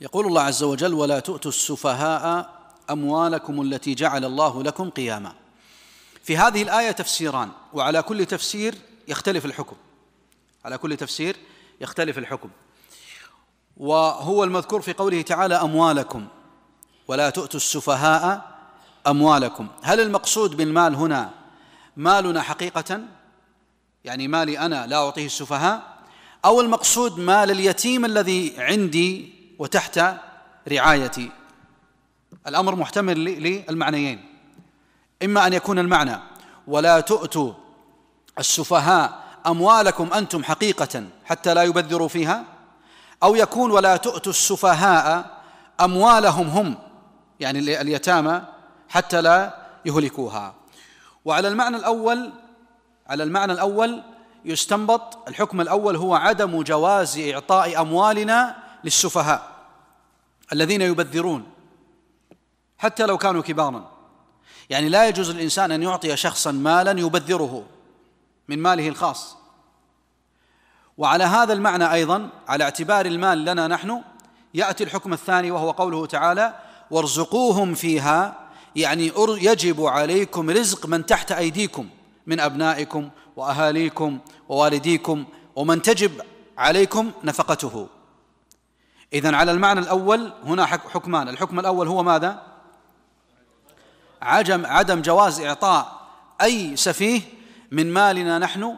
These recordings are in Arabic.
يقول الله عز وجل ولا تؤتوا السفهاء أموالكم التي جعل الله لكم قياما. في هذه الآية تفسيران وعلى كل تفسير يختلف الحكم. على كل تفسير يختلف الحكم. وهو المذكور في قوله تعالى أموالكم. ولا تؤتوا السفهاء أموالكم. هل المقصود بالمال هنا مالنا حقيقة؟ يعني مالي أنا لا أعطيه السفهاء؟ أو المقصود مال اليتيم الذي عندي وتحت رعايتي الأمر محتمل للمعنيين. إما أن يكون المعنى ولا تؤتوا السفهاء أموالكم أنتم حقيقة حتى لا يبذروا فيها أو يكون ولا تؤتوا السفهاء أموالهم هم يعني اليتامى حتى لا يهلكوها. وعلى المعنى الأول على المعنى الأول يستنبط الحكم الأول هو عدم جواز إعطاء أموالنا للسفهاء الذين يبذرون حتى لو كانوا كبارا. يعني لا يجوز للإنسان أن يعطي شخصا مالا يبذره من ماله الخاص. وعلى هذا المعنى أيضا على اعتبار المال لنا نحن يأتي الحكم الثاني وهو قوله تعالى وارزقوهم فيها يعني يجب عليكم رزق من تحت أيديكم من أبنائكم وأهاليكم ووالديكم ومن تجب عليكم نفقته. اذا على المعنى الأول هنا حكمان. الحكم الأول هو ماذا؟ عدم عدم جواز إعطاء أي سفيه من مالنا نحن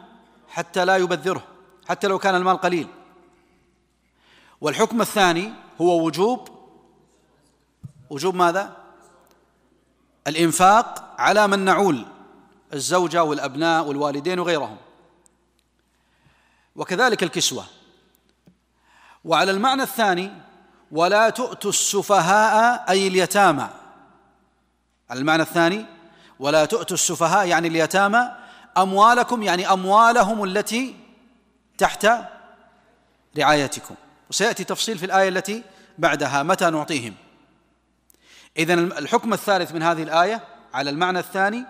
حتى لا يبذره حتى لو كان المال قليل. والحكم الثاني هو وجوب وجوب ماذا؟ الإنفاق على من نعول الزوجة والأبناء والوالدين وغيرهم. وكذلك الكسوة. وعلى المعنى الثاني ولا تؤتوا السفهاء أي اليتامى. على المعنى الثاني ولا تؤتوا السفهاء يعني اليتامى أموالكم يعني أموالهم التي تحت رعايتكم. وسيأتي تفصيل في الآية التي بعدها متى نعطيهم. اذا الحكم الثالث من هذه الآية على المعنى الثاني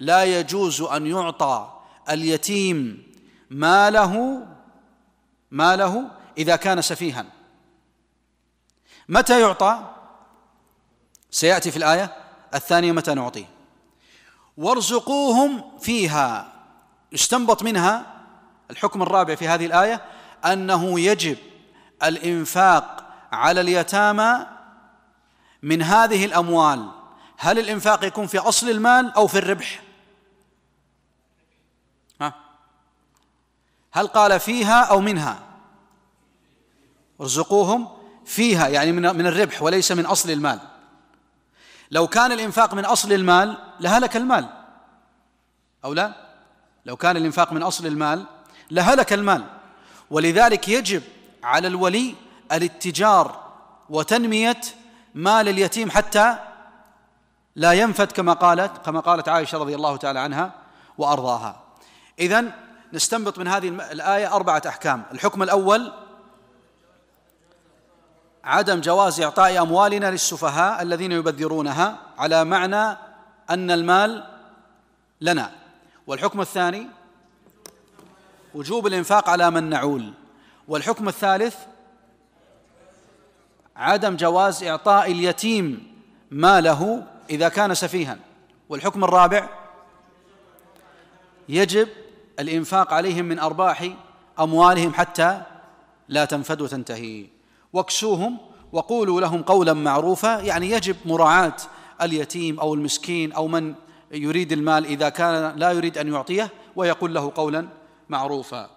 لا يجوز أن يعطى اليتيم ماله ماله إذا كان سفيها. متى يعطى؟ سيأتي في الآية الثانية متى نعطيه؟ وارزقوهم فيها. يستنبط منها الحكم الرابع في هذه الآية أنه يجب الإنفاق على اليتامى من هذه الأموال. هل الإنفاق يكون في أصل المال أو في الربح؟ ها؟ هل قال فيها أو منها؟ ارزقوهم فيها يعني من من الربح وليس من أصل المال. لو كان الإنفاق من أصل المال لهلك المال. أو لا؟ لو كان الإنفاق من أصل المال لهلك المال. ولذلك يجب على الولي الاتجار وتنمية مال اليتيم حتى لا ينفد كما قالت كما قالت عائشة رضي الله تعالى عنها وأرضاها. اذا نستنبط من هذه الآية أربعة أحكام. الحكم الأول عدم جواز إعطاء أموالنا للسفهاء الذين يبذرونها على معنى أن المال لنا. والحكم الثاني وجوب الإنفاق على من نعول. والحكم الثالث عدم جواز إعطاء اليتيم ماله إذا كان سفيها. والحكم الرابع يجب الإنفاق عليهم من أرباح أموالهم حتى لا تنفد وتنتهي. واكسوهم وقولوا لهم قولا معروفا يعني يجب مراعاة اليتيم أو المسكين أو من يريد المال إذا كان لا يريد أن يعطيه ويقول له قولا معروفا.